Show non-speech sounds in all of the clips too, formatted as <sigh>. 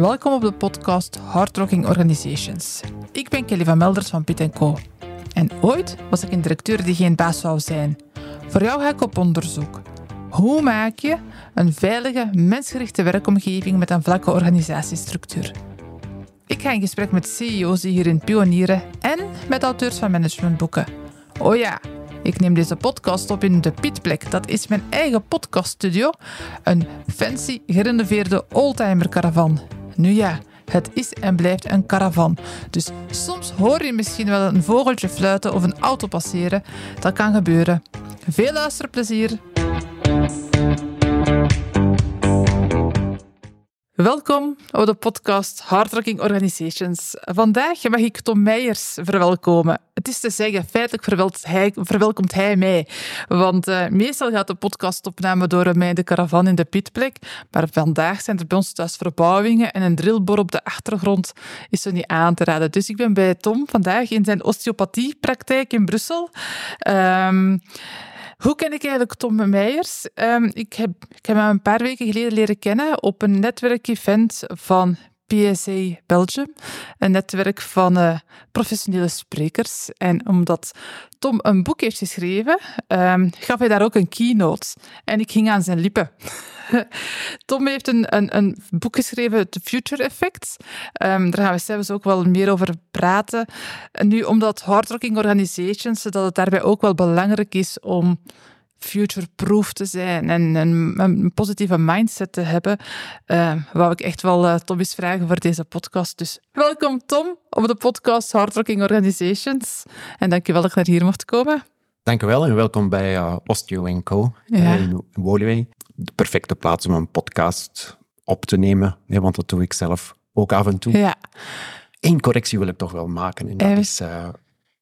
Welkom op de podcast Hardrocking Organizations. Ik ben Kelly van Melders van Piet Co. En ooit was ik een directeur die geen baas zou zijn. Voor jou ga ik op onderzoek. Hoe maak je een veilige, mensgerichte werkomgeving met een vlakke organisatiestructuur? Ik ga in gesprek met CEO's die hierin pionieren en met auteurs van managementboeken. Oh ja, ik neem deze podcast op in de Pietplek. Dat is mijn eigen podcaststudio. Een fancy, gerenoveerde oldtimer caravan. Nu ja, het is en blijft een caravan. Dus soms hoor je misschien wel een vogeltje fluiten of een auto passeren. Dat kan gebeuren. Veel luisterplezier. Welkom op de podcast Hardworking Organizations. Vandaag mag ik Tom Meijers verwelkomen. Het is te zeggen, feitelijk verwelkomt hij mij. Want uh, meestal gaat de podcastopname door mij de caravan in de pitplek. Maar vandaag zijn er bij ons thuis verbouwingen en een drillbor op de achtergrond is er niet aan te raden. Dus ik ben bij Tom vandaag in zijn osteopathiepraktijk in Brussel. Um, hoe ken ik eigenlijk Tom Meijers? Um, ik, heb, ik heb hem een paar weken geleden leren kennen op een netwerkevent van PSA Belgium, een netwerk van uh, professionele sprekers. En omdat Tom een boek heeft geschreven, um, gaf hij daar ook een keynote. En ik ging aan zijn lippen. <laughs> Tom heeft een, een, een, boek geschreven, The Future Effects. Um, daar gaan we zelfs ook wel meer over praten. En nu, omdat hardworking organizations, dat het daarbij ook wel belangrijk is om future-proof te zijn en een, een, positieve mindset te hebben, uh, wou ik echt wel uh, Tom eens vragen voor deze podcast. Dus welkom Tom op de podcast Hardworking Organizations. En dankjewel dat je naar hier mocht komen. Dankjewel en welkom bij uh, Osteo Co. Ja. in Woluwe. De perfecte plaats om een podcast op te nemen, want dat doe ik zelf ook af en toe. Ja. Eén correctie wil ik toch wel maken en dat is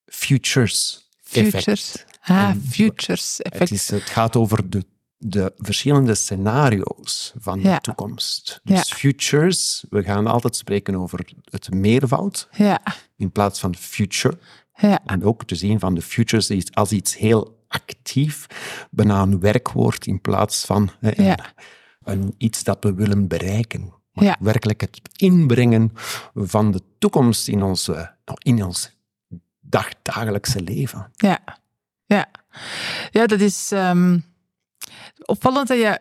futures, futures. Effect. Ah, futures effect. Het, is, het gaat over de, de verschillende scenario's van de toekomst. Dus futures, we gaan altijd spreken over het meervoud ja. in plaats van future. En ook te zien van de futures als iets heel actief, bijna een werkwoord in plaats van een, een, iets dat we willen bereiken. Maar werkelijk het inbrengen van de toekomst in, onze, in ons dagdagelijkse leven. Ja. Ja, ja dat is um, opvallend dat je,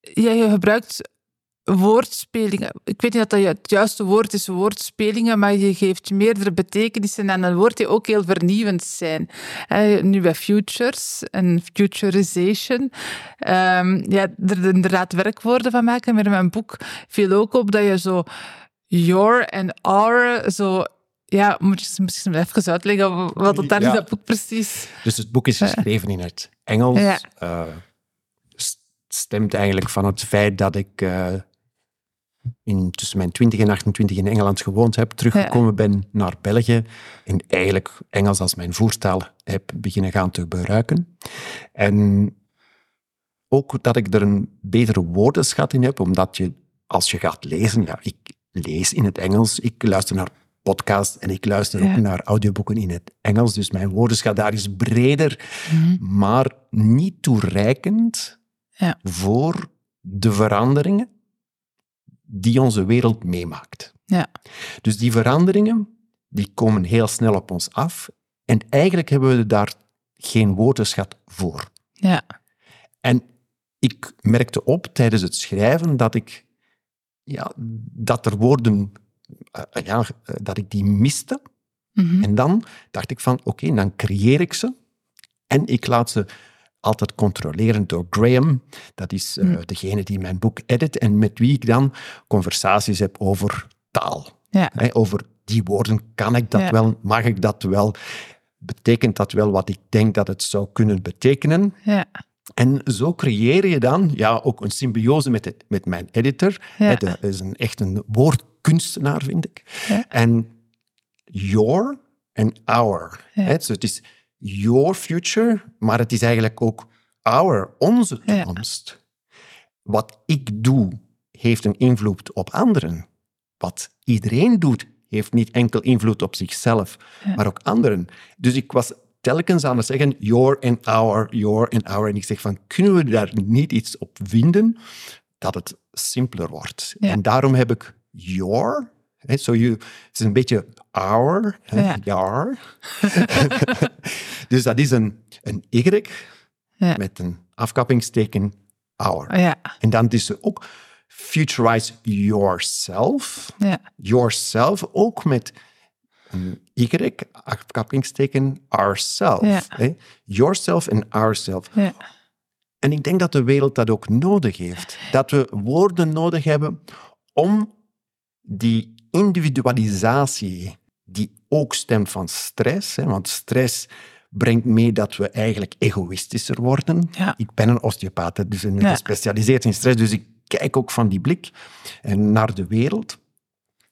je gebruikt woordspelingen. Ik weet niet dat dat het juiste woord is, woordspelingen, maar je geeft meerdere betekenissen aan een woord die ook heel vernieuwend zijn. nu bij futures en futurization. Um, ja, er inderdaad werkwoorden van maken. Maar in mijn boek viel ook op dat je zo your en our zo ja, moet je misschien even uitleggen wat het daar ja. in dat boek precies... Dus het boek is geschreven in het Engels. Ja. Uh, stemt eigenlijk van het feit dat ik uh, in, tussen mijn 20 en 28 in Engeland gewoond heb, teruggekomen ben naar België en eigenlijk Engels als mijn voertaal heb beginnen gaan te gebruiken. En ook dat ik er een betere woordenschat in heb, omdat je, als je gaat lezen, ja, ik lees in het Engels, ik luister naar podcast en ik luister ook naar audioboeken in het Engels, dus mijn woordenschat daar is breder, mhm. maar niet toereikend ja. voor de veranderingen die onze wereld meemaakt. Ja. Dus die veranderingen die komen heel snel op ons af en eigenlijk hebben we daar geen woordenschat voor. Ja. En ik merkte op tijdens het schrijven dat ik ja, dat er woorden uh, ja, eh, dat ik die miste. Mhm. En dan dacht ik van, oké, dan creëer ik ze. En ik laat ze altijd controleren door Graham. Dat is uh, degene die mijn boek edit en met wie ik dan conversaties heb over taal. Ja. over die woorden, kan ik dat wel? Mag ik dat wel? Betekent dat wel wat ik denk dat het zou kunnen betekenen? Ja. En zo creëer je dan ja, ook een symbiose met, het, met mijn editor. Ja. Dat is een, echt een woordkunstenaar, vind ik. En your en our. Ja. Dus het is your future, maar het is eigenlijk ook our, onze toekomst. Wat ik doe, heeft een invloed op anderen. Wat iedereen doet, heeft niet enkel invloed op zichzelf, maar ook anderen. Dus ik was telkens aan het zeggen, your and our, your and our. En ik zeg van, kunnen we daar niet iets op vinden dat het simpeler wordt? En daarom heb ik your. Hè, so you, het is een beetje our, hè, <laughs> dus dat is een, een Y Ja. met een afkappingsteken our. Ja. En dan is er ook futurize yourself. Ja. Yourself, ook met een Y, afkappingsteken ourself. Ja. hè. Yourself en ourself. Ja. En ik denk dat de wereld dat ook nodig heeft. Dat we woorden nodig hebben om die individualisatie, die ook stemt van stress, hè, want stress brengt mee dat we eigenlijk egoïstischer worden. Ja. Ik ben een osteopaat, dus een Ja. gespecialiseerd in stress, dus ik kijk ook van die blik en naar de wereld.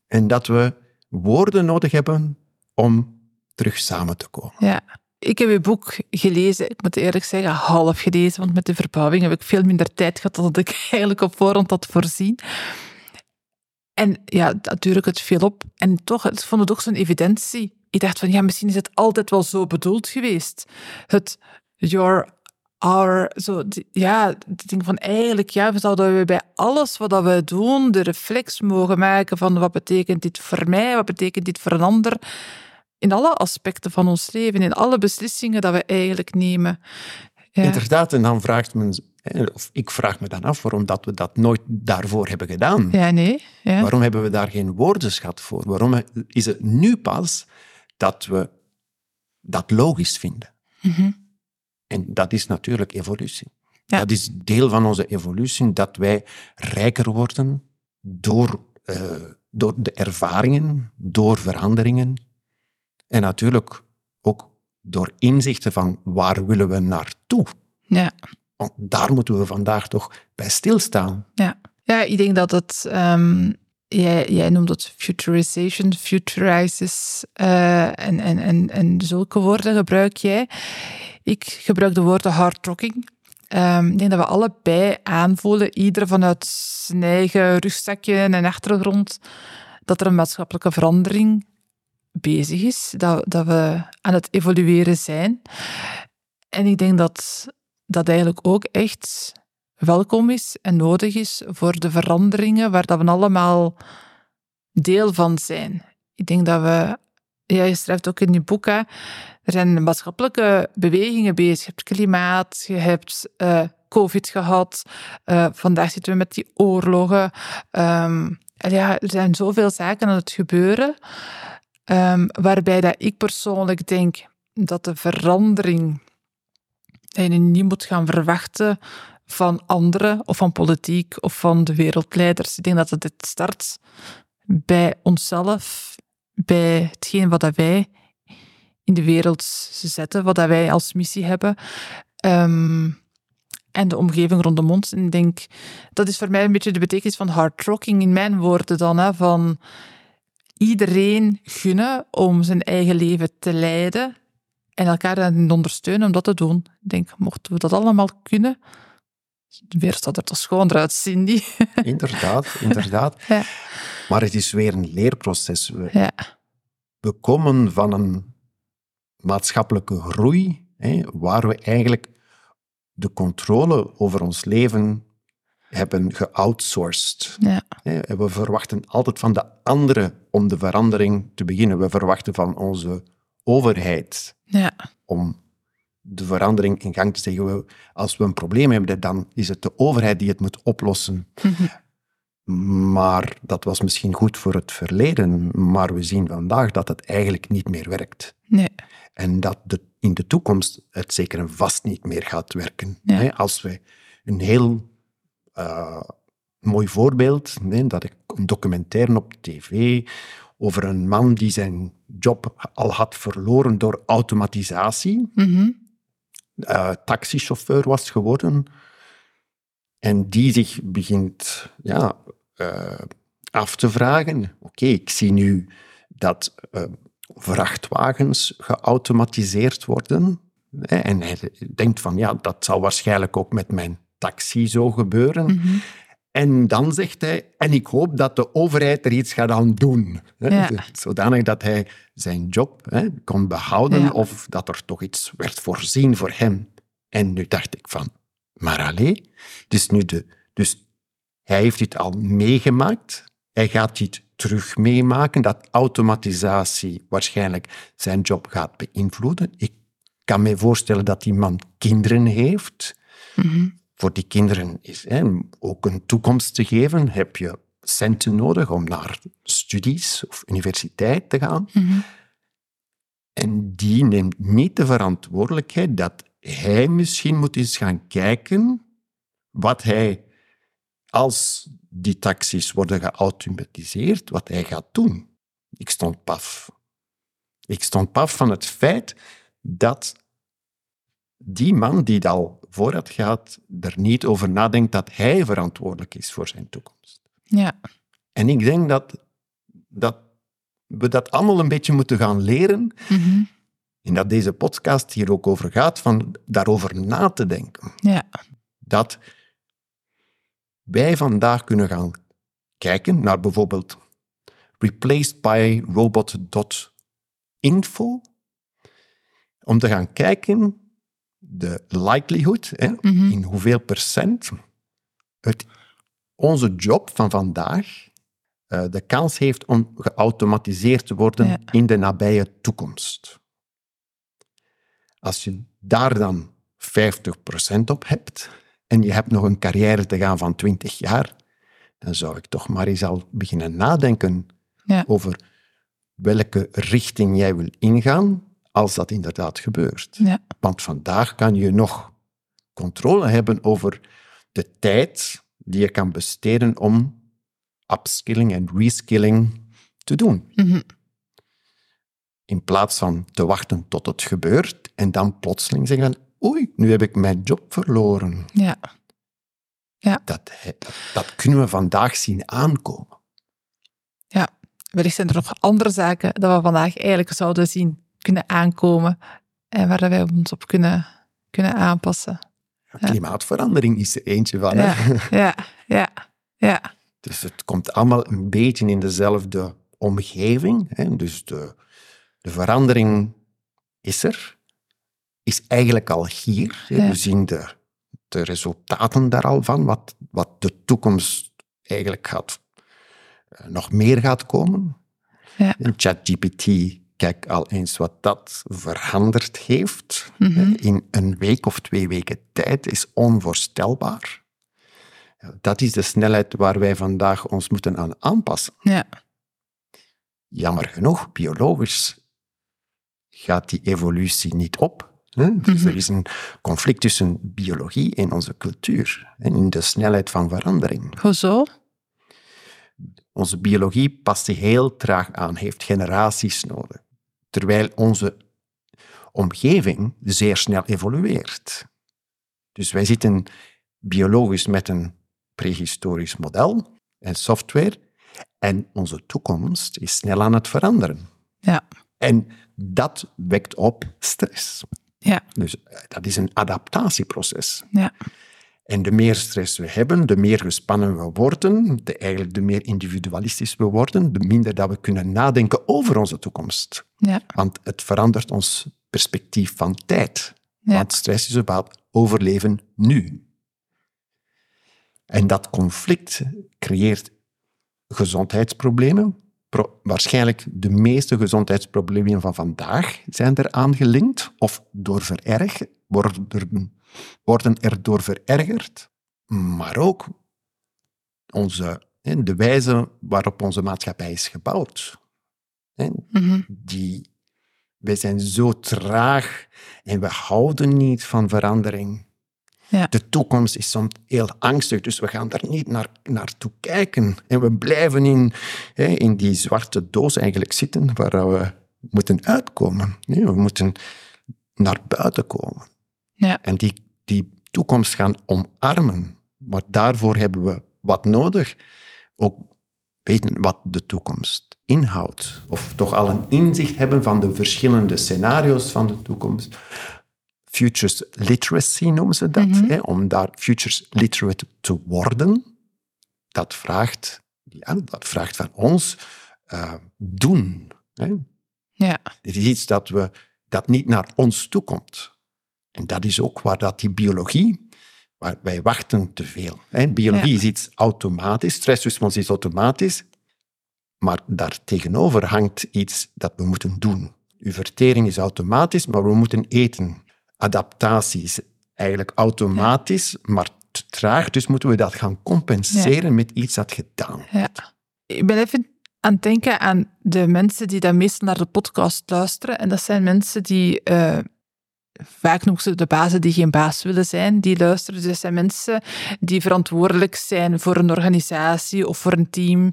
En dat we woorden nodig hebben om terug samen te komen. Ja. Ik heb uw boek gelezen, ik moet eerlijk zeggen, half gelezen, want met de verbouwing heb ik veel minder tijd gehad dan ik <laughs> eigenlijk op voorhand had voorzien. En ja, natuurlijk het viel op. En toch, ik vond het ook zo'n evidentie. Ik dacht van, ja, misschien is het altijd wel zo bedoeld geweest. Het your, our, zo, ja, het ding van eigenlijk, ja, we zouden we bij alles wat dat we doen de reflex mogen maken van wat betekent dit voor mij, wat betekent dit voor een ander in alle aspecten van ons leven, in alle beslissingen dat we eigenlijk nemen. Ja. Inderdaad, en dan vraagt men, hè, of ik vraag me dan af waarom dat we dat nooit daarvoor hebben gedaan. Ja, nee. Ja. Waarom hebben we daar geen woordenschat voor? Waarom is het nu pas dat we dat logisch vinden? Mhm. En dat is natuurlijk evolutie. Ja. Dat is deel van onze evolutie, dat wij rijker worden door, eh, door de ervaringen, door veranderingen en natuurlijk ook door inzichten van waar willen we naartoe. Ja. Want daar moeten we vandaag toch bij stilstaan. Ja. ja, ik denk dat het... ehm, jij, jij noemt het futurization, futurizes eh, en, en, en, en zulke woorden gebruik jij. Ik gebruik de woorden hard rocking. Ehm, ik denk dat we allebei aanvoelen, ieder vanuit zijn eigen rugzakje en achtergrond, dat er een maatschappelijke verandering bezig is, dat, dat we aan het evolueren zijn. En ik denk dat dat eigenlijk ook echt welkom is en nodig is voor de veranderingen waar dat we allemaal deel van zijn. Ik denk dat we, ja, je schrijft ook in je boek, er zijn maatschappelijke bewegingen bezig. Je hebt klimaat, je hebt eh, COVID gehad, eh, vandaag zitten we met die oorlogen. Ehm, ja, er zijn zoveel zaken aan het gebeuren, ehm, waarbij dat ik persoonlijk denk dat de verandering dat je niet moet gaan verwachten van anderen of van politiek of van de wereldleiders. Ik denk dat het start bij onszelf, bij hetgeen wat wij in de wereld zetten, wat dat wij als missie hebben. Ehm, en de omgeving rondom ons. En ik denk, dat is voor mij een beetje de betekenis van hard rocking in mijn woorden dan, hè, van iedereen gunnen om zijn eigen leven te leiden en elkaar daarin ondersteunen om dat te doen. Ik denk, mochten we dat allemaal kunnen, wereld zou er toch schoon uit, Cindy. <laughs> Inderdaad, inderdaad. Ja. Maar het is weer een leerproces. We, Ja, we komen van een maatschappelijke groei, hè, waar we eigenlijk de controle over ons leven hebben geoutsourced. ja, We verwachten altijd van de anderen om de verandering te beginnen. We verwachten van onze overheid ja, om de verandering in gang te. We- Als we een probleem hebben, dan is het de overheid die het moet oplossen. Maar dat was misschien goed voor het verleden, maar we zien vandaag dat het eigenlijk niet meer werkt. nee, En dat de, in de toekomst het zeker en vast niet meer gaat werken. Ja. Als we een heel eh, mooi voorbeeld, dat ik een documentaire op tv over een man die zijn job al had verloren door automatisatie, mhm, eh, taxichauffeur was geworden, en die zich begint ja, eh, af te vragen, oké, ik zie nu dat eh, vrachtwagens geautomatiseerd worden, en hij denkt van, ja, dat zal waarschijnlijk ook met mijn taxi zo gebeuren. mhm. En dan zegt hij, en ik hoop dat de overheid er iets gaat aan doen. Ja. Zodanig dat hij zijn job hè, kon behouden Ja. of dat er toch iets werd voorzien voor hem. En nu dacht ik van, maar allee, dus, nu de, dus hij heeft dit al meegemaakt hij gaat dit terug meemaken, dat automatisatie waarschijnlijk zijn job gaat beïnvloeden. Ik kan me voorstellen dat die man kinderen heeft. Mhm. Voor die kinderen is hè, ook een toekomst te geven, heb je centen nodig om naar studies of universiteit te gaan. Mhm. En die neemt niet de verantwoordelijkheid dat hij misschien moet eens gaan kijken wat hij, als die taxis worden geautomatiseerd, wat hij gaat doen. Ik stond paf. Ik stond paf van het feit dat die man die al vooruit gaat, er niet over nadenkt dat hij verantwoordelijk is voor zijn toekomst. Ja. En ik denk dat, dat we dat allemaal een beetje moeten gaan leren. Mhm. En dat deze podcast hier ook over gaat, van daarover na te denken. Ja. Dat wij vandaag kunnen gaan kijken naar bijvoorbeeld replaced by robot.info, om te gaan kijken de likelihood, hè, Mhm. in hoeveel procent het, onze job van vandaag eh, de kans heeft om geautomatiseerd te worden Ja. in de nabije toekomst. Als je daar dan 50% op hebt en je hebt nog een carrière te gaan van 20 jaar, dan zou ik toch maar eens al beginnen nadenken Ja. over welke richting jij wil ingaan als dat inderdaad gebeurt. Ja. Want vandaag kan je nog controle hebben over de tijd die je kan besteden om upskilling en reskilling te doen. Mhm. In plaats van te wachten tot het gebeurt en dan plotseling zeggen van oei, nu heb ik mijn job verloren. Ja. Dat, dat, dat kunnen we vandaag zien aankomen. Ja. Wellicht zijn er nog andere zaken dat we vandaag eigenlijk zouden zien kunnen aankomen en waar wij ons op kunnen, kunnen aanpassen. Ja. Klimaatverandering is er eentje van. Ja, Hè? ja, ja, ja. Dus het komt allemaal een beetje in dezelfde omgeving. Hè? Dus de, de verandering is er, is eigenlijk al hier. Ja. We zien de, de resultaten daar al van, wat, wat de toekomst eigenlijk gaat, eh, nog meer gaat komen. Ja. ChatGPT, kijk al eens wat dat veranderd heeft. Mhm. hè, In een week of twee weken tijd is onvoorstelbaar. Dat is de snelheid waar wij vandaag ons moeten aan aanpassen. Ja, Jammer genoeg, biologisch gaat die evolutie niet op. Hè? Dus er is een conflict tussen biologie en onze cultuur. En in de snelheid van verandering. hoezo? Onze biologie past zich heel traag aan, heeft generaties nodig. Terwijl onze omgeving zeer snel evolueert. Dus wij zitten biologisch met een prehistorisch model en software en onze toekomst is snel aan het veranderen. Ja, En dat wekt op stress. ja, Dus eh, dat is een adaptatieproces. ja, En de meer stress we hebben, de meer gespannen we worden, de, eigenlijk de meer individualistisch we worden, de minder dat we kunnen nadenken over onze toekomst. ja, Want het verandert ons perspectief van tijd. Ja. Want stress is about overleven nu. En dat conflict creëert gezondheidsproblemen. Pro- waarschijnlijk de meeste gezondheidsproblemen van vandaag zijn er aangelinkt of door vererg, worden, worden erdoor verergerd. Maar ook onze, de wijze waarop onze maatschappij is gebouwd. Mhm, die, wij zijn zo traag en we houden niet van verandering. Ja. De toekomst is soms heel angstig, dus we gaan daar niet naar, naartoe kijken. En we blijven in, hè, in die zwarte doos eigenlijk zitten waar we moeten uitkomen. Nee, we moeten naar buiten komen. Ja, En die, die toekomst gaan omarmen. Maar daarvoor hebben we wat nodig. Ook weten wat de toekomst inhoudt. Of toch al een inzicht hebben van de verschillende scenario's van de toekomst. Futures literacy noemen ze dat. Mhm. hè, om daar futures literate te worden. Dat vraagt, ja, dat vraagt van ons eh, doen. Hè. ja, Dit is iets dat, we, dat niet naar ons toe komt. En dat is ook waar dat die biologie, waar wij wachten te veel. Hè. Biologie Ja. is iets automatisch, stressrespons is automatisch. Maar daar tegenover hangt iets dat we moeten doen. Uw vertering is automatisch, maar we moeten eten. Adaptatie is eigenlijk automatisch, maar te traag, dus moeten we dat gaan compenseren met iets dat gedaan wordt. Ja. Ik ben even aan het denken aan de mensen die dan meestal naar de podcast luisteren. En dat zijn mensen die uh, vaak ze de bazen die geen baas willen zijn, die luisteren. Dus zijn mensen die verantwoordelijk zijn voor een organisatie of voor een team.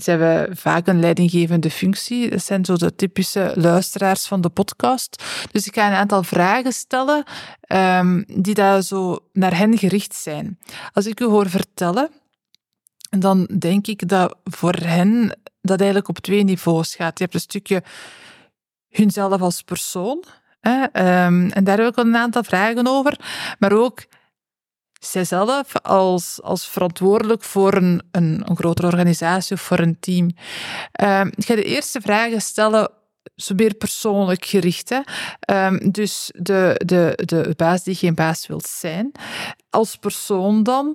Ze hebben vaak een leidinggevende functie. Dat zijn zo de typische luisteraars van de podcast. Dus ik ga een aantal vragen stellen um, die daar zo naar hen gericht zijn. Als ik u hoor vertellen, dan denk ik dat voor hen dat eigenlijk op twee niveaus gaat. Je hebt een stukje hunzelf als persoon. Um, en daar heb ik een aantal vragen over. Maar ook zijzelf als, als verantwoordelijk voor een, een, grotere organisatie of voor een team. Um, ik ga de eerste vragen stellen zo meer persoonlijk gericht. Hè? Um, dus de, de, de baas die geen baas wil zijn. Als persoon dan,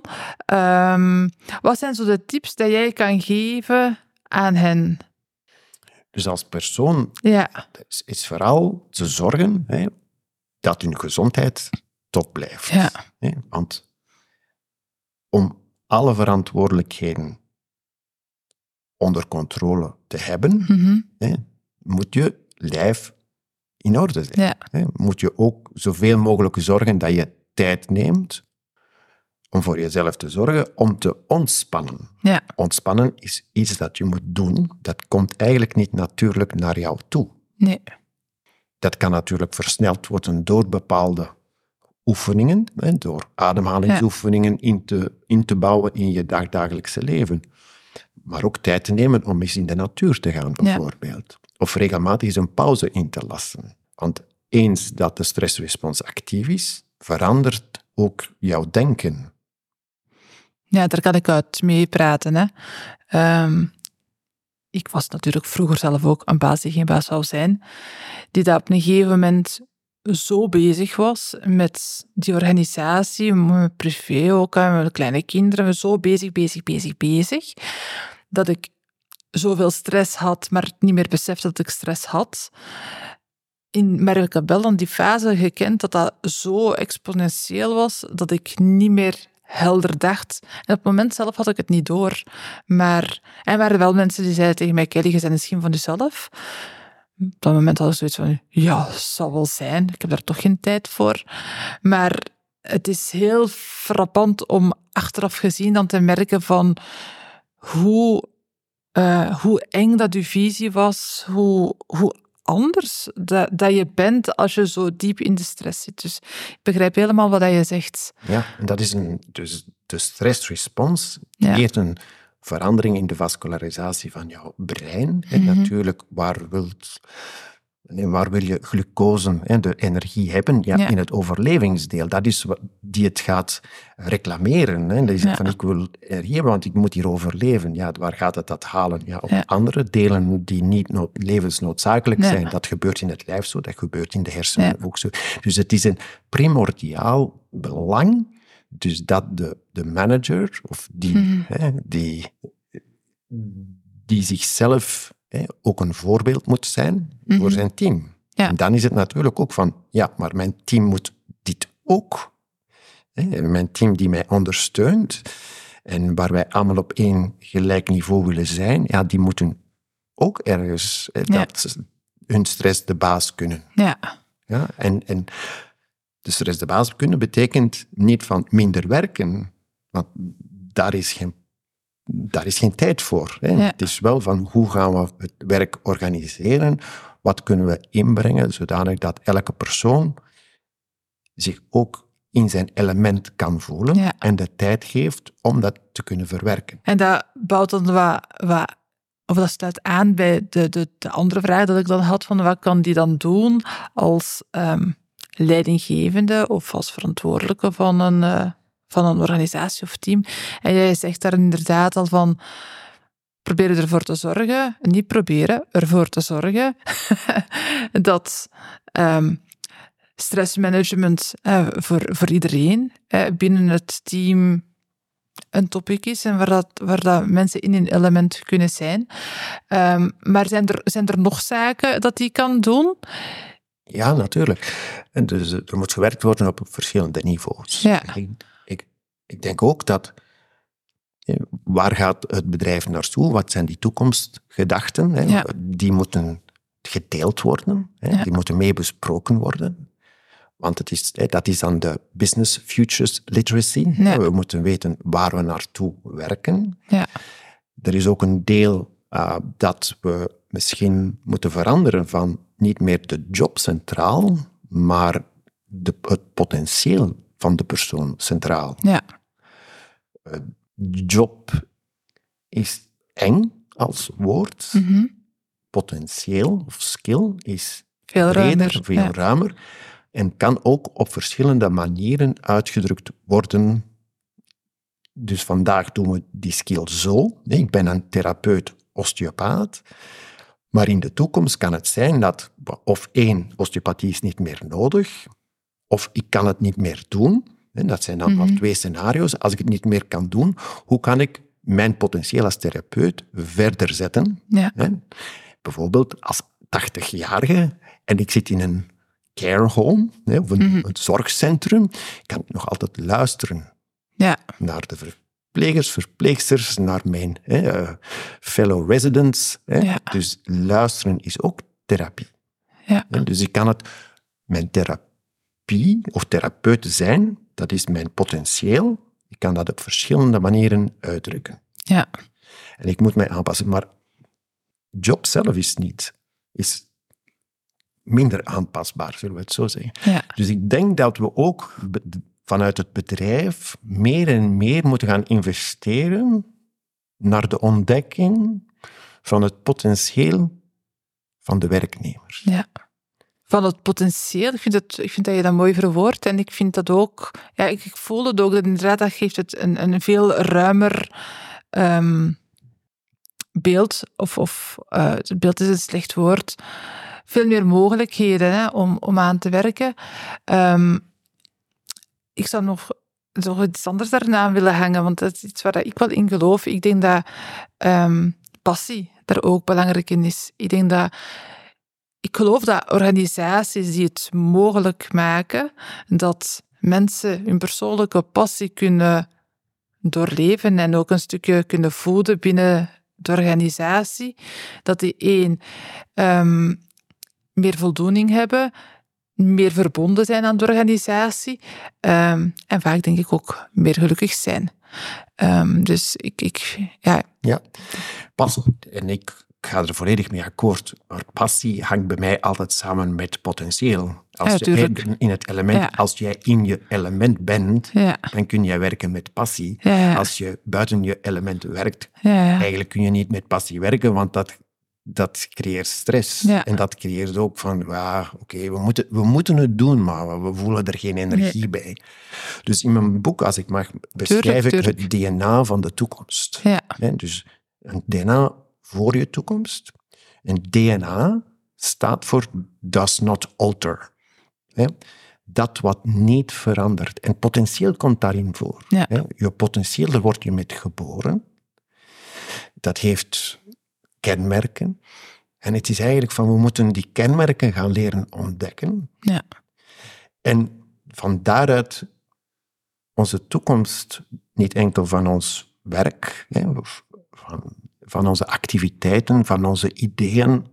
wat zijn zo de tips die jij kan geven aan hen? Dus als persoon ja. is, vooral te zorgen hè, dat hun gezondheid top blijft. Ja. Hè? Want om alle verantwoordelijkheden onder controle te hebben, mm -hmm. hè, moet je lijf in orde zijn. Ja. Moet je ook zoveel mogelijk zorgen dat je tijd neemt om voor jezelf te zorgen, om te ontspannen. Ja. Ontspannen is iets dat je moet doen. Dat komt eigenlijk niet natuurlijk naar jou toe. Nee. Dat kan natuurlijk versneld worden door bepaalde oefeningen, door ademhalingsoefeningen in, te, in te bouwen in je dagdagelijkse leven. Maar ook tijd te nemen om eens in de natuur te gaan, bijvoorbeeld. Of regelmatig eens een pauze in te lassen. Want eens dat de stressrespons actief is, verandert ook jouw denken. Ja, daar kan ik uit meepraten. Hè. Ehm, ik was natuurlijk vroeger zelf ook een baas die geen baas zou zijn, die dat op een gegeven moment zo bezig was met die organisatie, met privé ook, met kleine kinderen, zo bezig, bezig, bezig, bezig, dat ik zoveel stress had, maar niet meer besefte dat ik stress had. In, maar ik heb wel dan die fase gekend dat dat zo exponentieel was, dat ik niet meer helder dacht. En op het moment zelf had ik het niet door. Maar er waren wel mensen die zeiden tegen mij, Kelly, je bent schim van jezelf. Op dat moment had ik zoiets van, ja, zal wel zijn. Ik heb daar toch geen tijd voor. Maar het is heel frappant om achteraf gezien dan te merken van hoe, uh, hoe eng dat uw visie was, hoe, hoe anders dat, dat je bent als je zo diep in de stress zit. Dus ik begrijp helemaal wat je zegt. Ja, en dat is een, dus de stressrespons creëert een verandering in de vascularisatie van jouw brein. En mhm. natuurlijk, waar wilt en waar wil je glucose, en de energie hebben? Ja, in het overlevingsdeel. Dat is wat die het gaat reclameren. Hè. Dat is van, ik wil energie hebben, want ik moet hier overleven. Ja, waar gaat het dat halen? Ja, op andere delen die niet levensnoodzakelijk zijn. Dat gebeurt in het lijf zo, dat gebeurt in de hersenen ook zo. Dus het is een primordiaal belang dus dat de, de manager, of die, mhm. hè, die, die zichzelf ook een voorbeeld moet zijn voor mhm. zijn team. En dan is het natuurlijk ook van, ja, maar mijn team moet dit ook. Hè? Mijn team die mij ondersteunt en waar wij allemaal op één gelijk niveau willen zijn, ja, die moeten ook ergens dat hun stress de baas kunnen. Ja. ja en, en de stress de baas kunnen betekent niet van minder werken, want daar is geen daar is geen tijd voor. Hè. Het is wel van hoe gaan we het werk organiseren, wat kunnen we inbrengen, zodanig dat elke persoon zich ook in zijn element kan voelen en de tijd geeft om dat te kunnen verwerken. En dat bouwt dan wat, wat of dat sluit aan bij de, de, de andere vraag dat ik dan had, van wat kan die dan doen als um, leidinggevende of als verantwoordelijke van een, uh, van een organisatie of team. En jij zegt daar inderdaad al van, proberen ervoor te zorgen, niet proberen, ervoor te zorgen <laughs> dat um, stressmanagement uh, voor, voor iedereen uh, binnen het team een topic is en waar, dat, waar dat mensen in een element kunnen zijn. Um, maar zijn er, zijn er nog zaken dat die kan doen? Ja, natuurlijk. En dus er moet gewerkt worden op verschillende niveaus. Ja. Ik, denk ook dat waar gaat het bedrijf naartoe? Wat zijn die toekomstgedachten? Hè? Ja. Die moeten gedeeld worden, hè? Ja. die moeten mee besproken worden. Want het is, dat is dan de business futures literacy. Ja. We moeten weten waar we naartoe werken. Ja. Er is ook een deel uh, dat we misschien moeten veranderen van niet meer de job centraal, maar de, het potentieel van de persoon centraal. Ja. Uh, job is eng als woord. Mm -hmm. Potentieel of skill is veel breder, ruimer, veel ja. ruimer. En kan ook op verschillende manieren uitgedrukt worden. Dus vandaag doen we die skill zo. Ik ben een therapeut, osteopaat. Maar in de toekomst kan het zijn dat, of één, osteopathie is niet meer nodig, of ik kan het niet meer doen. Dat zijn dan mm -hmm. twee scenario's. Als ik het niet meer kan doen, hoe kan ik mijn potentieel als therapeut verder zetten? Ja. Bijvoorbeeld als 80-jarige en ik zit in een care home of een, mm -hmm. een zorgcentrum, kan ik nog altijd luisteren ja. naar de verplegers, verpleegsters, naar mijn uh, fellow residents. Ja. Dus luisteren is ook therapie. Ja. Dus ik kan het, mijn therapie of therapeut zijn, dat is mijn potentieel. Ik kan dat op verschillende manieren uitdrukken. Ja. En ik moet mij aanpassen. Maar job zelf is niet, is minder aanpasbaar, zullen we het zo zeggen. Ja. Dus ik denk dat we ook vanuit het bedrijf meer en meer moeten gaan investeren naar de ontdekking van het potentieel van de werknemers. Ja. Van het potentieel. Ik vind, het, ik vind dat je dat mooi verwoordt. En ik vind dat ook... Ja, ik, ik voel het ook. Dat inderdaad, dat geeft het een, een veel ruimer um, beeld. Of, of het beeld is een slecht woord. Veel meer mogelijkheden hè, om, om aan te werken. Um, ik zou nog, nog iets anders daarna willen hangen, want dat is iets waar ik wel in geloof. Ik denk dat um, passie daar ook belangrijk in is. Ik denk dat ik geloof dat organisaties die het mogelijk maken dat mensen hun persoonlijke passie kunnen doorleven en ook een stukje kunnen voeden binnen de organisatie, dat die één um, meer voldoening hebben, meer verbonden zijn aan de organisatie um, en vaak denk ik ook meer gelukkig zijn. Um, dus ik, ik ja. Ja, pas. En ik ga er volledig mee akkoord. Maar passie hangt bij mij altijd samen met potentieel. Als ja, je in het element, ja. als jij in je element bent, ja. dan kun jij werken met passie. Als je buiten je element werkt, eigenlijk kun je niet met passie werken, want dat, dat creëert stress. En dat creëert ook van, ja, oké, okay, we, moeten, we moeten het doen, maar we voelen er geen energie nee. bij. Dus in mijn boek, als ik mag, beschrijf tuurlijk, ik het DNA van de toekomst. Dus een DNA voor je toekomst. En DNA staat voor does not alter. Dat wat niet verandert. En potentieel komt daarin voor. Ja. Je potentieel, daar word je met geboren. Dat heeft kenmerken. En het is eigenlijk van, we moeten die kenmerken gaan leren ontdekken. Ja. En van daaruit onze toekomst, niet enkel van ons werk, of van van onze activiteiten, van onze ideeën,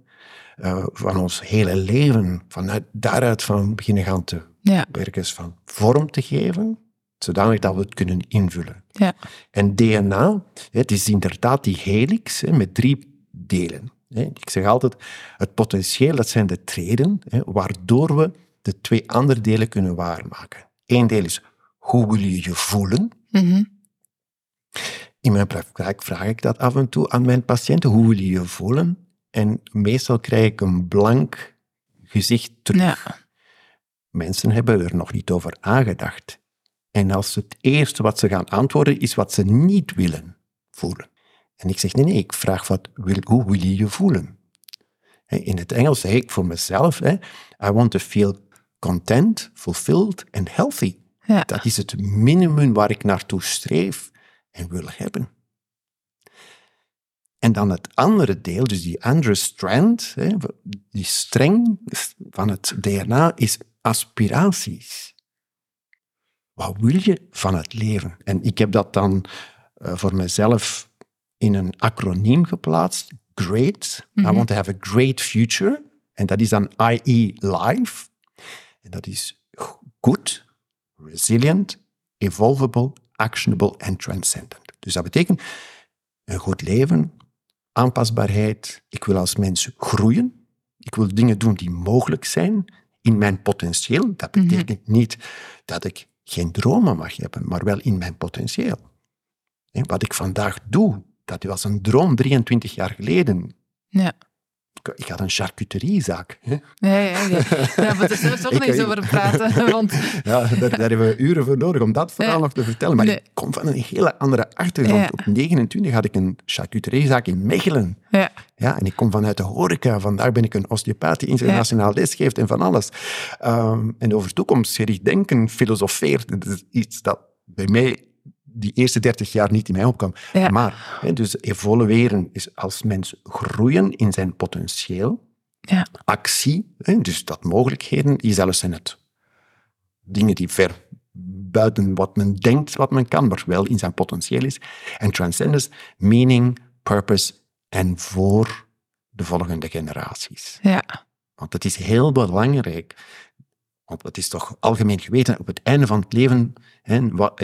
uh, van ons hele leven, vanuit daaruit van beginnen gaan te ja. werken, van vorm te geven, zodanig dat we het kunnen invullen. Ja. En DNA, het is inderdaad die helix met drie delen. Hè. Ik zeg altijd, het potentieel, dat zijn de treden, hè, waardoor we de twee andere delen kunnen waarmaken. Eén deel is, hoe wil je je voelen? Mm -hmm. In mijn praktijk vraag ik dat af en toe aan mijn patiënten. Hoe wil je je voelen? En meestal krijg ik een blank gezicht terug. Ja. Mensen hebben er nog niet over aangedacht. En als het eerste wat ze gaan antwoorden is wat ze niet willen voelen. En ik zeg, nee, nee, ik vraag wat, wil, hoe wil je je voelen? In het Engels zeg ik voor mezelf, I want to feel content, fulfilled and healthy. Ja. Dat is het minimum waar ik naartoe streef. En wil hebben. En dan het andere deel, dus die andere strand, die streng van het DNA, is aspiraties. Wat wil je van het leven? En ik heb dat dan uh, voor mezelf in een acroniem geplaatst. GREAT. I mhm. want to have a great future. En dat is dan IE Life. En dat is good, resilient, evolvable, actionable en transcendent. Dus dat betekent een goed leven, aanpasbaarheid. Ik wil als mens groeien. Ik wil dingen doen die mogelijk zijn in mijn potentieel. Dat mhm. betekent niet dat ik geen dromen mag hebben, maar wel in mijn potentieel. wat ik vandaag doe, dat was een droom 23 jaar geleden. Ja ik had een charcuteriezaak. Ja, ja, ja. ja maar daar zullen we toch <laughs> niet over praten. <laughs> Want... Ja, daar, daar, hebben we uren voor nodig om dat verhaal nog te vertellen. Maar ik kom van een hele andere achtergrond. Op 29 had ik een charcuteriezaak in Mechelen. Ja. Ja, en ik kom vanuit de horeca. Vandaar ben ik een osteopaat die internationaal lesgeeft en van alles. Um, en over toekomstgericht denken, filosofeert, dat is iets dat bij mij die eerste 30 jaar niet in mij opkwam. Maar, hè, dus evolueren is als mens groeien in zijn potentieel. Ja. Actie, hè, dus dat mogelijkheden, die zelfs zijn het dingen die ver buiten wat men denkt wat men kan, maar wel in zijn potentieel is. En transcendence, meaning, purpose en voor de volgende generaties. Ja. Want het is heel belangrijk want het is toch algemeen geweten, op het einde van het leven, hè, wat,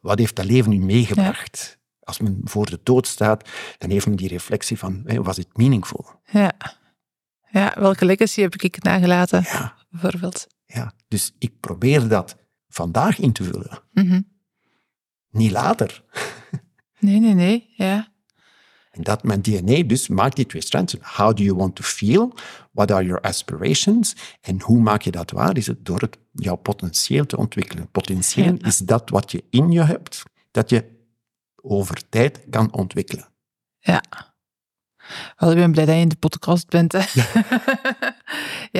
wat, heeft dat leven nu meegebracht? Als men voor de dood staat, dan heeft men die reflectie van, was het meaningful? Ja. ja, welke legacy heb ik nagelaten, ja. bijvoorbeeld? Ja, dus ik probeer dat vandaag in te vullen. Mm Niet later. Nee, nee, nee, ja. En dat mijn DNA dus maakt die twee strands. How do you want to feel? What are your aspirations? En hoe maak je dat waar? Is het door het, jouw potentieel te ontwikkelen. Potentieel is dat wat je in je hebt, dat je over tijd kan ontwikkelen. Ja. Wel, ik ben blij dat je in de podcast bent. Hè.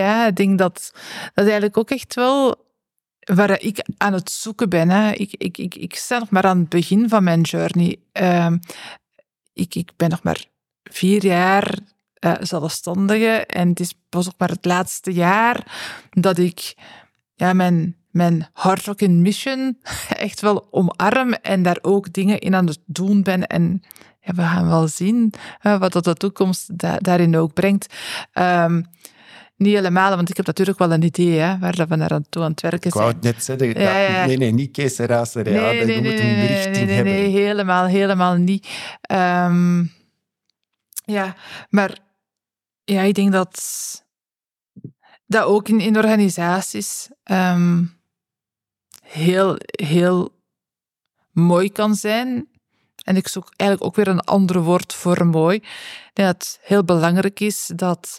ja, <laughs> ik denk dat dat eigenlijk ook echt wel waar ik aan het zoeken ben. Hè. Ik, ik, ik, ik sta nog maar aan het begin van mijn journey. Uh, ik, ik ben nog maar vier jaar uh, zelfstandige en het is pas ook maar het laatste jaar dat ik ja, mijn, mijn hard mission <laughs> echt wel omarm en daar ook dingen in aan het doen ben. En ja, we gaan wel zien uh, wat dat de toekomst da daarin ook brengt. Um, niet helemaal, want ik heb natuurlijk wel een idee hè, waar we naar aan toe aan het werken zijn. Ik wou het net zeggen. Ja, ja. Nee, nee, niet keeseracer. Nee, ja, nee, nee, moet een richting nee, nee, hebben. Nee, helemaal, helemaal niet. Um, ja, maar ja, ik denk dat dat ook in, in organisaties um, heel, heel mooi kan zijn. En ik zoek eigenlijk ook weer een ander woord voor mooi. Ik denk dat het heel belangrijk is dat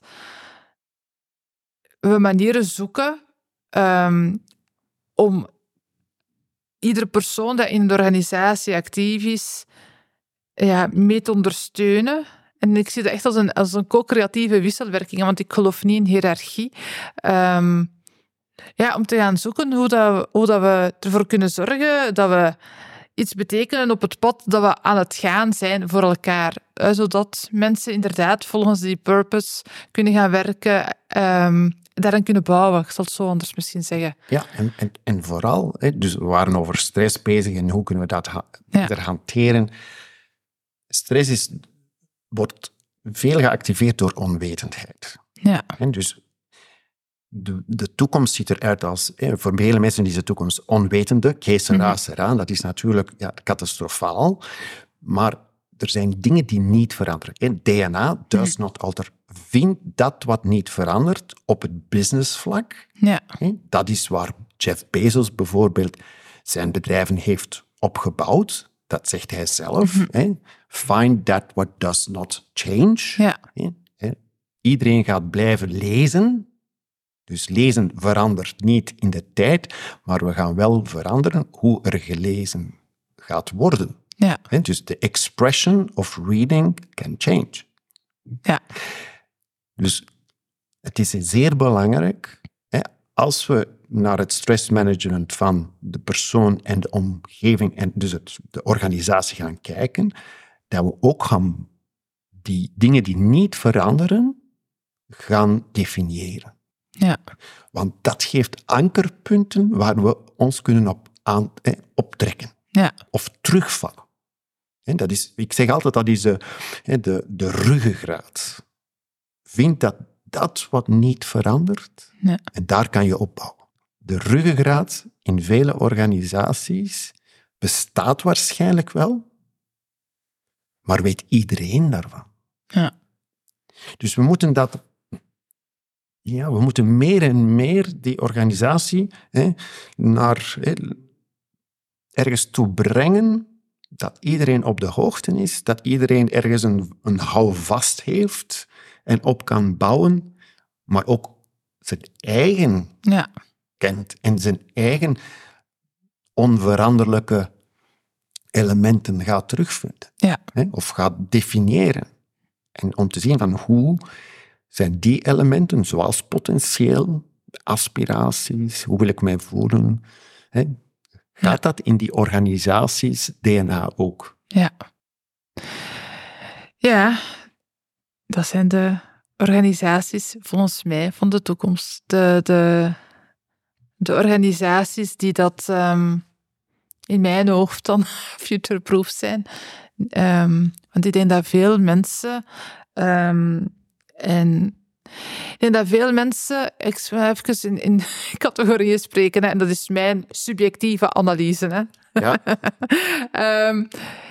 we manieren zoeken um, om iedere persoon die in de organisatie actief is, ja, mee te ondersteunen. En ik zie dat echt als een, als een co-creatieve wisselwerking, want ik geloof niet in hiërarchie. Um, ja, om te gaan zoeken hoe, dat, hoe dat we ervoor kunnen zorgen dat we iets betekenen op het pad dat we aan het gaan zijn voor elkaar. Eh, zodat mensen inderdaad volgens die purpose kunnen gaan werken, um, daaraan kunnen bouwen. Ik zal het zo anders misschien zeggen. Ja, en, en, en vooral, hè, dus we waren over stress bezig en hoe kunnen we dat ha ja. hanteren. Stress is, wordt veel geactiveerd door onwetendheid. Ja. En dus de, de toekomst ziet eruit als, hè, voor vele mensen is de toekomst onwetende, que sera, dat is natuurlijk ja, catastrofaal. Maar er zijn dingen die niet veranderen. DNA does mhm. not alter. Vind dat wat niet verandert op het businessvlak. Ja. Dat is waar Jeff Bezos bijvoorbeeld zijn bedrijven heeft opgebouwd. Dat zegt hij zelf. Mhm. Find that what does not change. Ja. Iedereen gaat blijven lezen. Dus lezen verandert niet in de tijd, maar we gaan wel veranderen hoe er gelezen gaat worden. Ja. Dus de expression of reading can change. Ja. Dus het is zeer belangrijk, hè, als we naar het stressmanagement van de persoon en de omgeving, en dus het, de organisatie gaan kijken, dat we ook gaan die dingen die niet veranderen, gaan definiëren. Ja. Want dat geeft ankerpunten waar we ons kunnen op aan, eh, optrekken. Ja. Of terugvallen. En dat is, ik zeg altijd, dat is de, de, de ruggengraat. Vind dat dat wat niet verandert, ja. en daar kan je opbouwen. De ruggengraat in vele organisaties bestaat waarschijnlijk wel, maar weet iedereen daarvan. Ja. Dus we moeten dat ja, we moeten meer en meer die organisatie hè, naar hè, ergens toe brengen dat iedereen op de hoogte is, dat iedereen ergens een, een houvast heeft en op kan bouwen, maar ook zijn eigen ja. kent en zijn eigen onveranderlijke elementen gaat terugvinden. Ja. Hè, of gaat definiëren. En om te zien van hoe zijn die elementen, zoals potentieel, aspiraties, hoe wil ik mij voelen, hè, gaat dat in die organisaties DNA ook? Ja. Ja, dat zijn de organisaties, volgens mij, van de toekomst. De, de, de organisaties die dat um, in mijn hoofd dan <laughs> future-proof zijn. Um, want ik denk dat veel mensen um, en ik denk dat veel mensen, ik ga even in, in <laughs> categorieën spreken, hè, en dat is mijn subjectieve analyse. Hè. Ja. <laughs>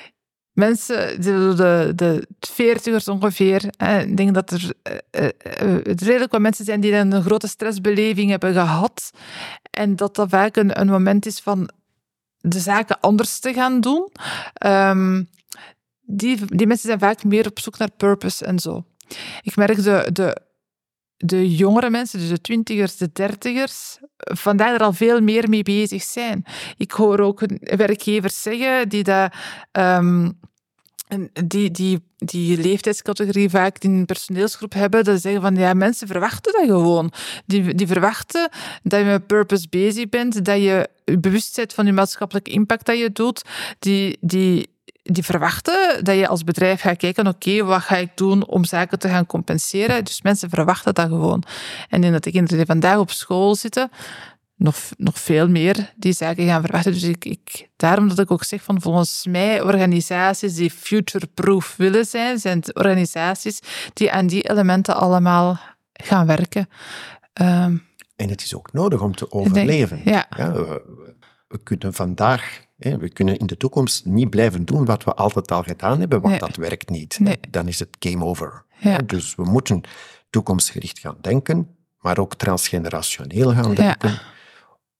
mensen, de, de, de veertigers ongeveer, hè, ik denk dat er uh, uh, redelijk wat mensen zijn die een grote stressbeleving hebben gehad. En dat dat vaak een, een moment is van de zaken anders te gaan doen. Um, die, die mensen zijn vaak meer op zoek naar purpose en zo. Ik merk de, de, de jongere mensen, dus de twintigers, de dertigers, vandaag er al veel meer mee bezig zijn. Ik hoor ook werkgevers zeggen die dat... Um, die, die, die leeftijdscategorie vaak in een personeelsgroep hebben, dat ze zeggen van ja, mensen verwachten dat gewoon. Die, die verwachten dat je met purpose bezig bent, dat je bewust bent van je maatschappelijke impact dat je doet. Die, die, die verwachten dat je als bedrijf gaat kijken, oké, wat ga ik doen om zaken te gaan compenseren? Dus mensen verwachten dat gewoon. En in dat de kinderen die vandaag op school zitten, nog, nog veel meer die zaken gaan verwachten. Dus ik, ik, daarom dat ik ook zeg van volgens mij organisaties die future-proof willen zijn, zijn organisaties die aan die elementen allemaal gaan werken. Um, en het is ook nodig om te overleven. Denk, ja. ja we, we kunnen vandaag we kunnen in de toekomst niet blijven doen wat we altijd al gedaan hebben, want nee. dat werkt niet. Nee. Dan is het game over. Ja. Dus we moeten toekomstgericht gaan denken, maar ook transgenerationeel gaan denken. Ja.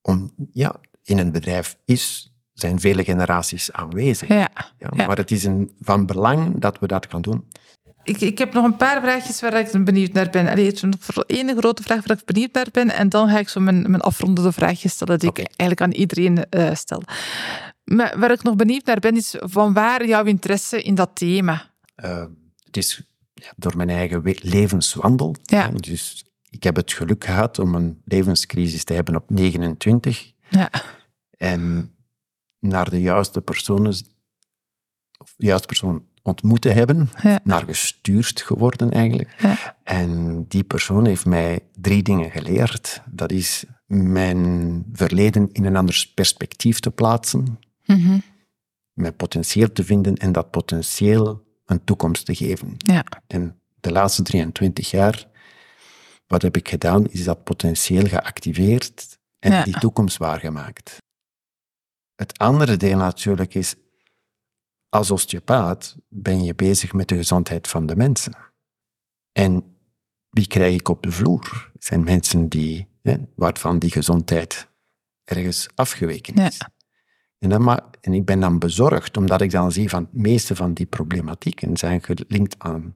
Om, ja, in een bedrijf is, zijn vele generaties aanwezig. Ja. Ja, maar het is een, van belang dat we dat gaan doen. Ik, ik heb nog een paar vraagjes waar ik benieuwd naar ben. Allee, nog één grote vraag waar ik benieuwd naar ben. En dan ga ik zo mijn, mijn afrondende vraagjes stellen die ik eigenlijk aan iedereen uh, stel. Maar waar ik nog benieuwd naar ben, is van waar jouw interesse in dat thema? Uh, het is ja, door mijn eigen levenswandel. Ja. Dus ik heb het geluk gehad om een levenscrisis te hebben op 29. Ja. En naar de juiste personen, of de juiste persoon ontmoet te hebben, Ja. naar gestuurd geworden eigenlijk. Ja. En die persoon heeft mij drie dingen geleerd. Dat is mijn verleden in een ander perspectief te plaatsen, Mhm. mijn potentieel te vinden en dat potentieel een toekomst te geven. Ja. En de laatste 23 jaar, wat heb ik gedaan, is dat potentieel geactiveerd en die toekomst waargemaakt. Het andere deel natuurlijk is, als osteopaat ben je bezig met de gezondheid van de mensen. En wie krijg ik op de vloer? Het zijn mensen die, hè, waarvan die gezondheid ergens afgeweken is. Ja. En, dan ma- en ik ben dan bezorgd, omdat ik dan zie van de meeste van die problematieken zijn gelinkt aan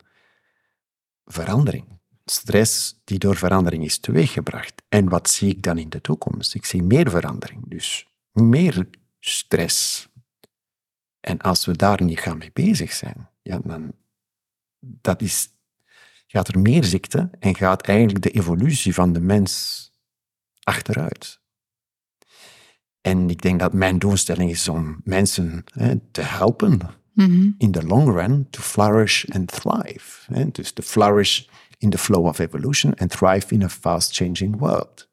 verandering. Stress die door verandering is teweeggebracht. En wat zie ik dan in de toekomst? Ik zie meer verandering, dus meer stress. En als we daar niet gaan mee bezig zijn, ja, dan dat is, gaat er meer ziekte en gaat eigenlijk de evolutie van de mens achteruit. En ik denk dat mijn doelstelling is om mensen hè, te helpen in the long run to flourish and thrive. Hè. Dus to flourish in the flow of evolution and thrive in a fast-changing world.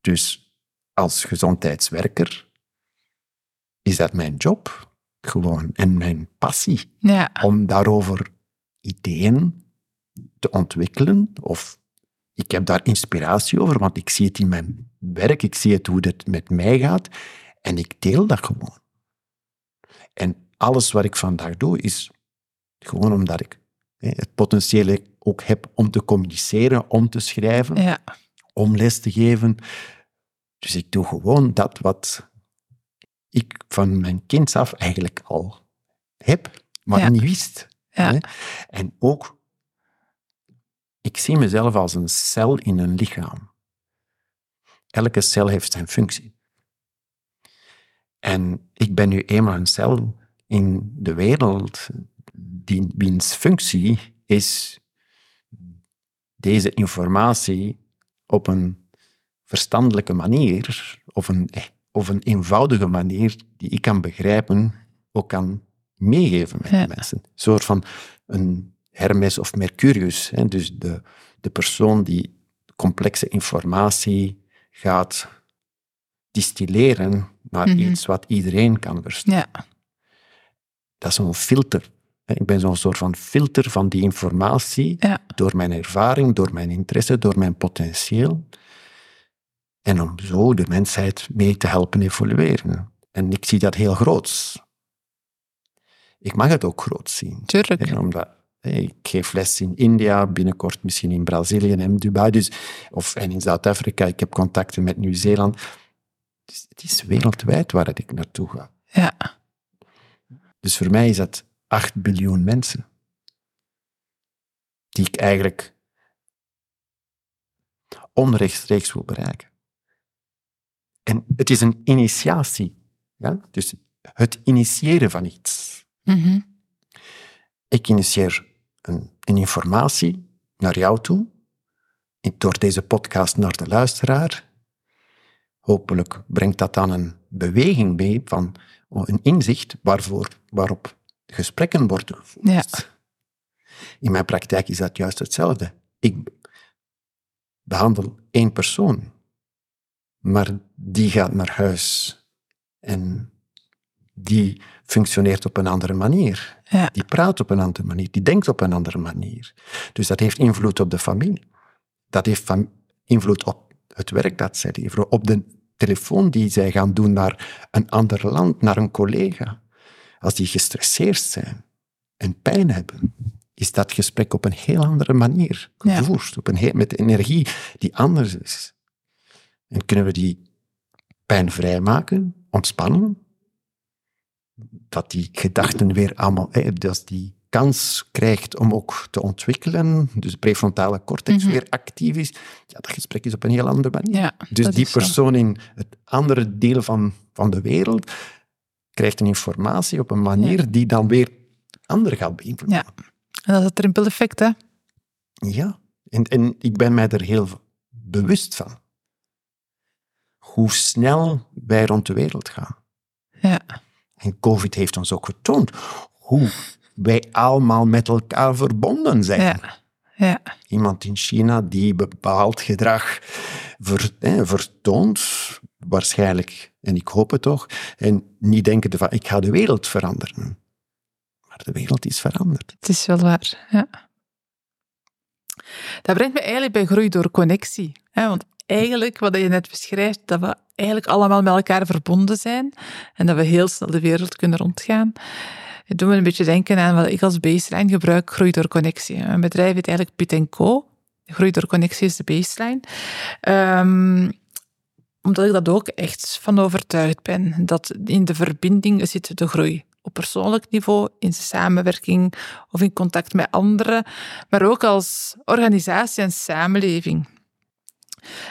Dus als gezondheidswerker is dat mijn job gewoon en mijn passie Ja. om daarover ideeën te ontwikkelen. Of ik heb daar inspiratie over, want ik zie het in mijn werk, ik zie het hoe het met mij gaat en ik deel dat gewoon. En alles wat ik vandaag doe is gewoon omdat ik hè, het potentieel ook heb om te communiceren, om te schrijven, Ja. om les te geven. Dus ik doe gewoon dat wat ik van mijn kind af eigenlijk al heb, maar Ja. niet wist. Ja. hè. En ook, ik zie mezelf als een cel in een lichaam. Elke cel heeft zijn functie. En ik ben nu eenmaal een cel in de wereld die, wiens functie is deze informatie op een verstandelijke manier, of een, of een eenvoudige manier die ik kan begrijpen, ook kan meegeven met Ja. de mensen. Een soort van een Hermes of Mercurius. Hè? Dus de, de persoon die complexe informatie gaat distilleren naar Mhm. iets wat iedereen kan verstaan. Ja. Dat is zo'n filter. Ik ben zo'n soort van filter van die informatie Ja. door mijn ervaring, door mijn interesse, door mijn potentieel. En om zo de mensheid mee te helpen evolueren. En ik zie dat heel groots. Ik mag het ook groot zien. Tuurlijk. hè, Omdat ik geef les in India, binnenkort misschien in Brazilië en Dubai, dus, of, en in Zuid-Afrika. Ik heb contacten met Nieuw-Zeeland. Dus het is wereldwijd waar ik naartoe ga. Ja. Dus voor mij is dat 8 biljoen mensen. Die ik eigenlijk onrechtstreeks wil bereiken. En het is een initiatie. Ja? Dus het initiëren van iets. Mhm. Ik initieer een, een informatie naar jou toe, door deze podcast naar de luisteraar. Hopelijk brengt dat dan een beweging mee van oh, een inzicht waarvoor, waarop gesprekken worden gevoerd. Ja. In mijn praktijk is dat juist hetzelfde. Ik behandel één persoon, maar die gaat naar huis en die functioneert op een andere manier. Ja. Die praat op een andere manier, die denkt op een andere manier. Dus dat heeft invloed op de familie. Dat heeft invloed op het werk dat zij leveren, op de telefoon die zij gaan doen naar een ander land, naar een collega. Als die gestresseerd zijn en pijn hebben, is dat gesprek op een heel andere manier Ja. gevoerd, op een heel, met energie die anders is. En kunnen we die pijn vrijmaken, ontspannen, dat die gedachten weer allemaal, hè, dat die kans krijgt om ook te ontwikkelen, dus de prefrontale cortex Mhm. weer actief is, ja, dat gesprek is op een heel andere manier. Ja, dus die zo. persoon in het andere deel van, van de wereld krijgt een informatie op een manier die dan weer anderen gaat beïnvloeden. Ja. En dat is het rimpeleffect, hè? Ja, en, en ik ben mij er heel bewust van. Hoe snel wij rond de wereld gaan. Ja. En COVID heeft ons ook getoond hoe wij allemaal met elkaar verbonden zijn. Ja. Ja. Iemand in China die bepaald gedrag ver, vertoont, waarschijnlijk, en ik hoop het toch, en niet denken van ik ga de wereld veranderen. Maar de wereld is veranderd. Het is wel waar, ja. Dat brengt me eigenlijk bij groei door connectie. Hè? Want eigenlijk, wat je net beschrijft, dat we eigenlijk allemaal met elkaar verbonden zijn en dat we heel snel de wereld kunnen rondgaan. Het doet me een beetje denken aan wat ik als baseline gebruik, groei door connectie. Mijn bedrijf heet eigenlijk Pit Co. Groei door connectie is de baseline. Ehm, omdat ik dat ook echt van overtuigd ben. Dat in de verbinding zit de groei. Op persoonlijk niveau, in samenwerking of in contact met anderen, maar ook als organisatie en samenleving.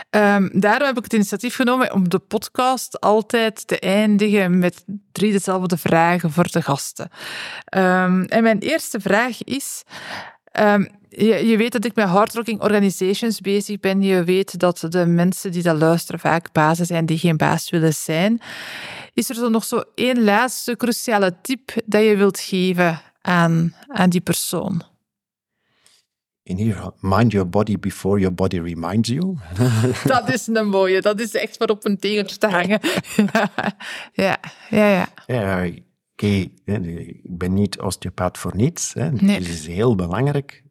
Um, daarom heb ik het initiatief genomen om de podcast altijd te eindigen met drie dezelfde vragen voor de gasten. Um, en mijn eerste vraag is: um, je, weet dat ik met hardrocking organizations bezig ben. Je weet dat de mensen die dat luisteren vaak bazen zijn die geen baas willen zijn. Is er zo nog zo één laatste cruciale tip dat je wilt geven aan, aan die persoon? In hier, mind your body before your body reminds you. <laughs> dat is een mooie. Dat is echt voor op een tegeltje te hangen. <laughs> ja, ja, ja. Ja, oké, ik ben niet osteopaat voor niets. Hè. Nee. Het is heel belangrijk.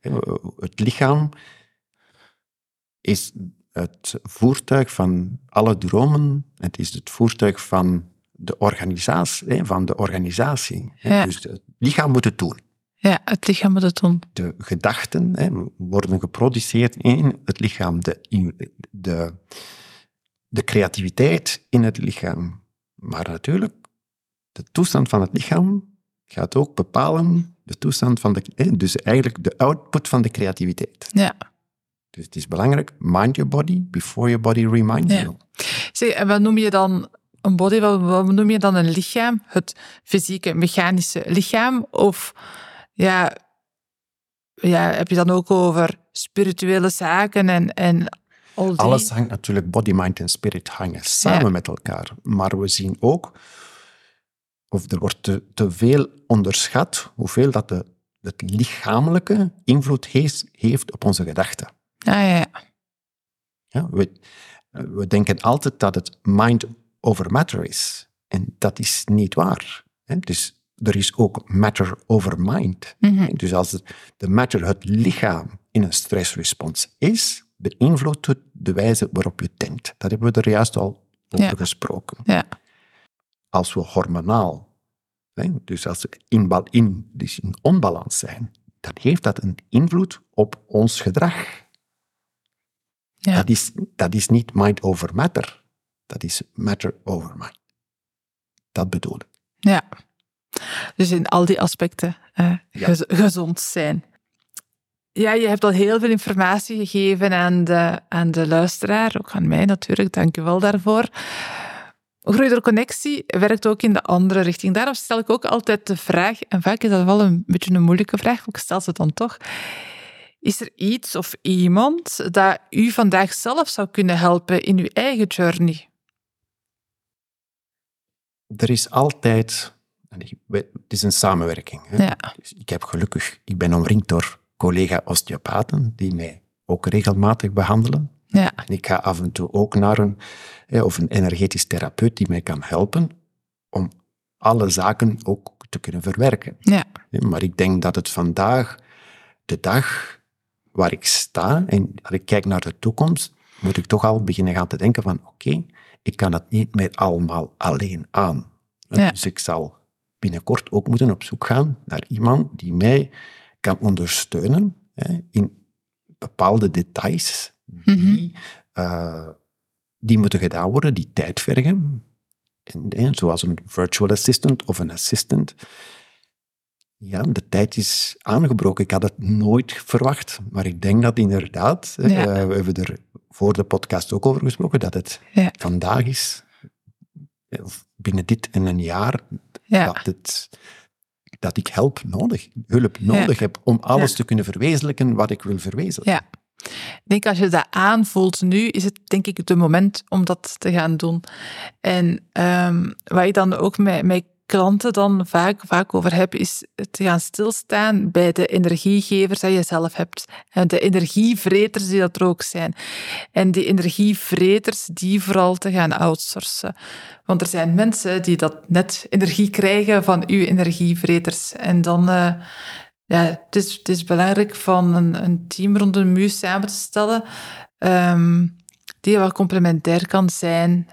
Het lichaam is het voertuig van alle dromen. Het is het voertuig van de organisatie. Van de organisatie. Dus het lichaam moet het doen. Ja, het lichaam het doen. De gedachten hè, worden geproduceerd in het lichaam. De, de, de creativiteit in het lichaam. Maar natuurlijk, de toestand van het lichaam gaat ook bepalen de toestand van de... Dus eigenlijk de output van de creativiteit. Ja. Dus het is belangrijk, mind your body before your body reminds ja. you. Zeg, en wat noem je dan een body, wat noem je dan een lichaam? Het fysieke, mechanische lichaam? Of ja, ja, heb je dan ook over spirituele zaken en, en al die... Alles hangt natuurlijk, body, mind en spirit hangen samen met elkaar. Maar we zien ook, of er wordt te, te veel onderschat, hoeveel dat de, het lichamelijke invloed heeft, heeft op onze gedachten. Ah, ja, ja. ja we, we denken altijd dat het mind over matter is. En dat is niet waar. Dus er is ook matter over mind. Mhm. Dus als de matter het lichaam in een stressrespons is, beïnvloedt het de wijze waarop je denkt. Dat hebben we er juist al over gesproken. Ja. Als we hormonaal, dus als we in, in, dus in onbalans zijn, dan heeft dat een invloed op ons gedrag. Ja. Dat, is, dat is niet mind over matter, dat is matter over mind. Dat bedoel ik. Ja. Dus in al die aspecten uh, gezond zijn. Ja, je hebt al heel veel informatie gegeven aan de, aan de luisteraar, ook aan mij natuurlijk, dank je wel daarvoor. Groei door connectie werkt ook in de andere richting. Daarom stel ik ook altijd de vraag, en vaak is dat wel een beetje een moeilijke vraag, maar ik stel ze dan toch. Is er iets of iemand dat u vandaag zelf zou kunnen helpen in uw eigen journey? Er is altijd het is een samenwerking. Hè? Ja. Dus ik heb gelukkig, ik ben omringd door collega-osteopaten die mij ook regelmatig behandelen. Ja. En ik ga af en toe ook naar een, of een energetisch therapeut die mij kan helpen om alle zaken ook te kunnen verwerken. Ja. Maar ik denk dat het vandaag, de dag waar ik sta en als ik kijk naar de toekomst, moet ik toch al beginnen gaan te denken van oké, ik kan het niet meer allemaal alleen aan. Ja. Dus ik zal binnenkort ook moeten op zoek gaan naar iemand die mij kan ondersteunen hè, in bepaalde details die, mhm. eh, die moeten gedaan worden, die tijd vergen. En, zoals een virtual assistant of een assistant. Ja, de tijd is aangebroken. Ik had het nooit verwacht, maar ik denk dat inderdaad, eh, we hebben er voor de podcast ook over gesproken, dat het vandaag is, binnen dit en een jaar, ja. dat, het, dat ik hulp nodig, hulp nodig heb om alles te kunnen verwezenlijken wat ik wil verwezenlijken. Ja. Ik denk als je dat aanvoelt nu, is het denk ik het moment om dat te gaan doen. En um, wat ik dan ook met, met klanten dan vaak, vaak over heb, is te gaan stilstaan bij de energiegevers die je zelf hebt. En de energievreters die dat er ook zijn. En die energievreters die vooral te gaan outsourcen. Want er zijn mensen die dat net energie krijgen van uw energievreters. En dan... Uh, ja, het is, het is belangrijk van een, team rond een muur samen te stellen um, die wel complementair kan zijn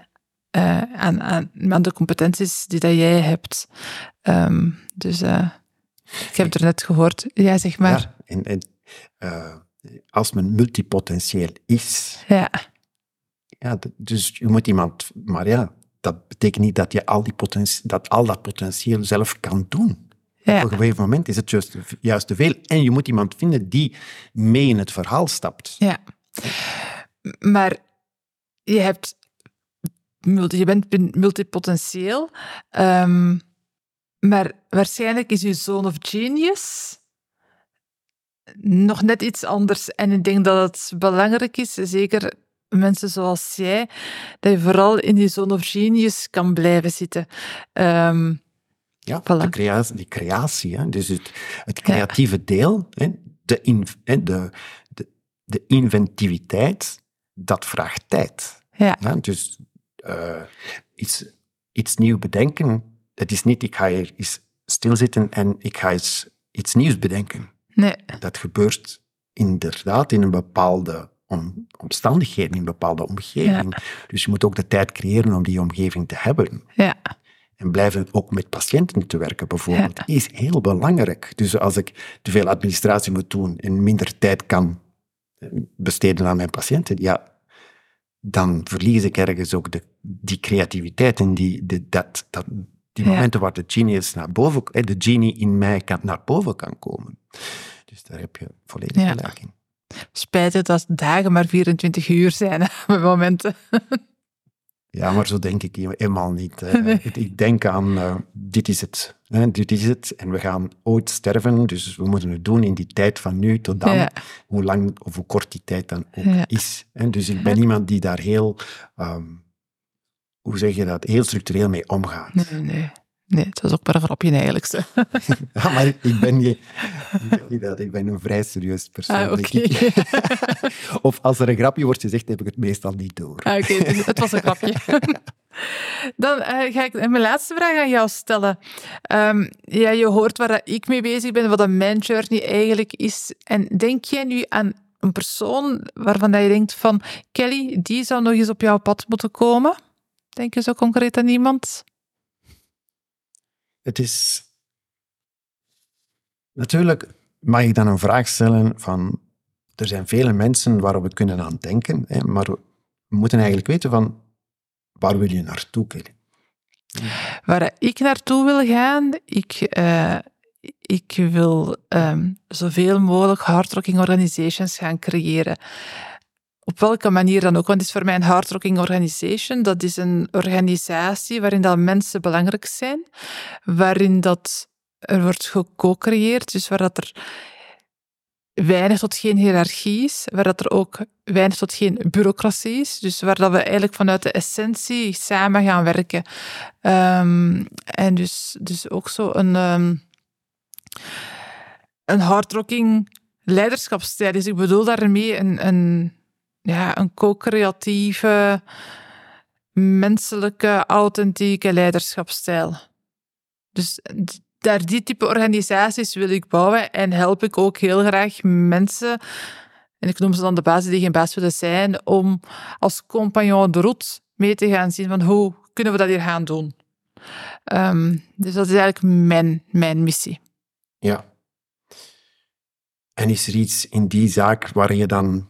uh, aan, aan, aan, de competenties die dat jij hebt. Um, dus uh, ik heb het er net gehoord. Ja, zeg maar. Ja, en, en uh, als men multipotentieel is. Ja. ja. Dus je moet iemand. Maar ja, dat betekent niet dat je al, die potentie, dat, al dat potentieel zelf kan doen. Ja. Op een gegeven moment is het juist, juist te veel. En je moet iemand vinden die mee in het verhaal stapt. Ja. Maar je hebt je bent multipotentieel. Um, maar waarschijnlijk is je zoon of genius nog net iets anders. En ik denk dat het belangrijk is, zeker mensen zoals jij, dat je vooral in die zone of genius kan blijven zitten. Um, ja, de creatie, die creatie, hè? dus het, het creatieve deel, hè? De, in, de, de, de inventiviteit, dat vraagt tijd. Ja. Dus uh, iets, iets nieuw bedenken, het is niet ik ga hier eens stilzitten en ik ga eens iets nieuws bedenken. Nee. Dat gebeurt inderdaad in een bepaalde om, omstandigheden, in een bepaalde omgeving. Dus je moet ook de tijd creëren om die omgeving te hebben. Ja. En blijven ook met patiënten te werken, bijvoorbeeld, is heel belangrijk. Dus als ik te veel administratie moet doen en minder tijd kan eh, besteden aan mijn patiënten, ja, dan verlies ik ergens ook de, die creativiteit en die, de, dat, dat, die momenten waar de genius naar boven, de genie in mij kan, naar boven kan komen. Dus daar heb je volledig gelijk in. Spijtig dat dagen maar 24 uur zijn, momenten. Ja, maar zo denk ik helemaal niet. <laughs> Ik denk aan, uh, dit is het. Hè, dit is het. En we gaan ooit sterven, dus we moeten het doen in die tijd van nu tot dan. Hoe lang of hoe kort die tijd dan ook is. Hè. Dus ik ben iemand die daar heel, um, hoe zeg je dat, heel structureel mee omgaat. Nee, nee. Nee, het was ook maar een grapje eigenlijk. <laughs> ja, maar ik ben, niet, dat, ik ben een vrij serieus persoon. Ah, <laughs> of als er een grapje wordt gezegd, heb ik het meestal niet door. Ah, Oké, het was een grapje. <laughs> Dan uh, ga ik mijn laatste vraag aan jou stellen. Um, ja, je hoort waar ik mee bezig ben, wat een man journey eigenlijk is. En denk jij nu aan een persoon waarvan je denkt van Kelly, die zou nog eens op jouw pad moeten komen? Denk je zo concreet aan iemand? Het is. Natuurlijk mag ik dan een vraag stellen van. Er zijn vele mensen waarop we kunnen aan denken, hè, maar we moeten eigenlijk weten van waar wil je naartoe, Kelly? Waar ik naartoe wil gaan, ik, uh, ik wil um, zoveel mogelijk hardrocking organizations gaan creëren op welke manier dan ook. Want het is voor mij een hardrocking organization. Dat is een organisatie waarin dat mensen belangrijk zijn, waarin dat er wordt geco-creëerd, dus waar dat er weinig tot geen hiërarchie is, waar dat er ook weinig tot geen bureaucratie is, dus waar dat we eigenlijk vanuit de essentie samen gaan werken. Um, en dus, dus ook zo een, um, een hardrocking leiderschapsstijl. Dus ik bedoel daarmee een, een ja, een co-creatieve, menselijke, authentieke leiderschapsstijl. Dus daar die type organisaties wil ik bouwen en help ik ook heel graag mensen, en ik noem ze dan de basis die geen baas willen zijn, om als compagnon de route mee te gaan zien van hoe kunnen we dat hier gaan doen. Um, dus dat is eigenlijk mijn, mijn missie. Ja. En is er iets in die zaak waar je dan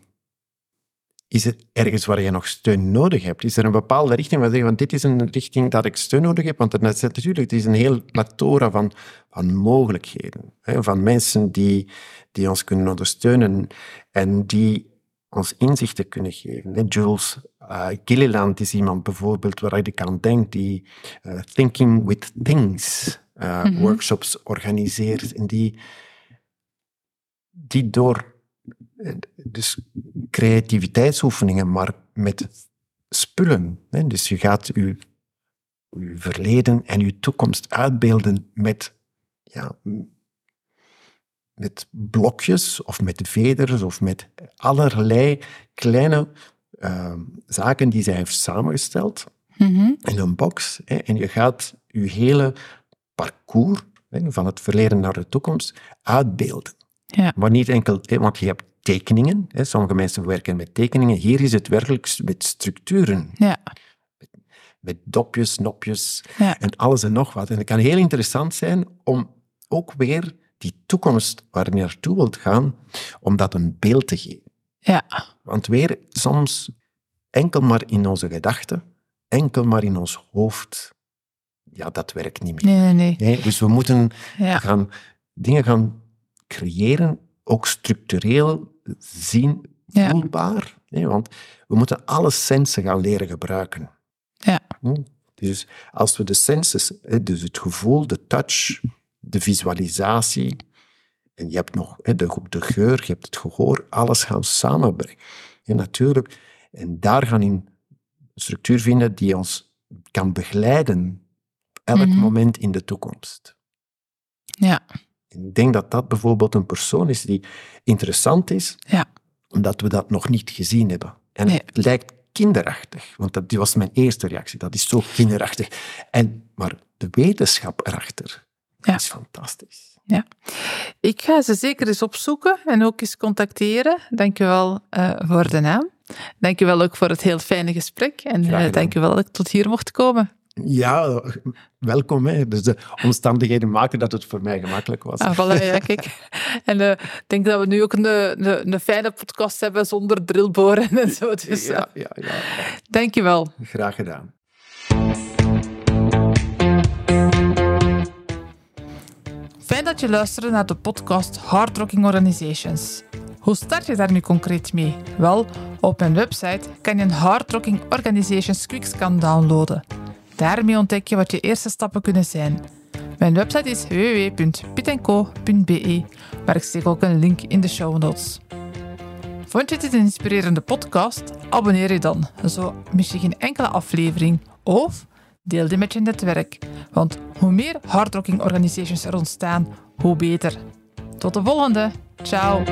is het ergens waar je nog steun nodig hebt? Is er een bepaalde richting waar je zegt, want dit is een richting dat ik steun nodig heb? Want het, natuurlijk, het is een heel plethora van, van mogelijkheden. Hè, van mensen die, die ons kunnen ondersteunen en die ons inzichten kunnen geven. Jules uh, Gilliland is iemand bijvoorbeeld waar ik aan denk, die uh, Thinking with Things uh, mm -hmm. workshops organiseert en die, die door dus creativiteitsoefeningen, maar met spullen. Hè? Dus je gaat je, je verleden en je toekomst uitbeelden met, ja, met blokjes of met veders of met allerlei kleine uh, zaken die zij heeft samengesteld mm in een box. Hè? En je gaat je hele parcours hè, van het verleden naar de toekomst uitbeelden. Ja. Maar niet enkel, want je hebt tekeningen. Hè. Sommige mensen werken met tekeningen. Hier is het werkelijk met structuren. Ja. Met, dopjes, nopjes en alles en nog wat. En het kan heel interessant zijn om ook weer die toekomst waar je naartoe wilt gaan, om dat een beeld te geven. Ja. Want weer soms enkel maar in onze gedachten, enkel maar in ons hoofd, ja, dat werkt niet meer. Nee, nee, nee. Dus we moeten gaan, dingen gaan creëren, ook structureel zien, voelbaar. Ja. want we moeten alle sensen gaan leren gebruiken. Ja. Hm? Dus als we de senses, dus het gevoel, de touch, de visualisatie En je hebt nog de, de geur, je hebt het gehoor, alles gaan samenbrengen. En natuurlijk, en daar gaan in een structuur vinden die ons kan begeleiden op elk Mhm. moment in de toekomst. Ja, Ik denk dat dat bijvoorbeeld een persoon is die interessant is, ja, omdat we dat nog niet gezien hebben. En Nee. het lijkt kinderachtig, want dat die was mijn eerste reactie. Dat is zo kinderachtig. En, maar de wetenschap erachter Ja. is fantastisch. ja. Ik ga ze zeker eens opzoeken en ook eens contacteren. Dank je wel eh, voor de naam. Dank je wel ook voor het heel fijne gesprek. En je wel dat ik tot hier mocht komen. Ja, welkom. Hè. Dus de omstandigheden maken dat het voor mij gemakkelijk was. Ah, voilà, ja, kijk. <laughs> En eh, ik denk dat we nu ook een, een, een fijne podcast hebben zonder drillboren en zo. Dus ja, ja, ja. dank je wel. Graag gedaan. Fijn dat je luisterde naar de podcast Hard Rocking Organizations. Hoe start je daar nu concreet mee? Wel, op mijn website kan je een Hard Rocking Organizations Quickscan downloaden. Daarmee ontdek je wat je eerste stappen kunnen zijn. Mijn website is www.pitco.be, maar ik steek ook een link in de show notes. Vond je dit een inspirerende podcast? Abonneer je dan, zo mis je geen enkele aflevering. Of deel die met je netwerk, want hoe meer hardrocking organisations er ontstaan, hoe beter. Tot de volgende. Ciao.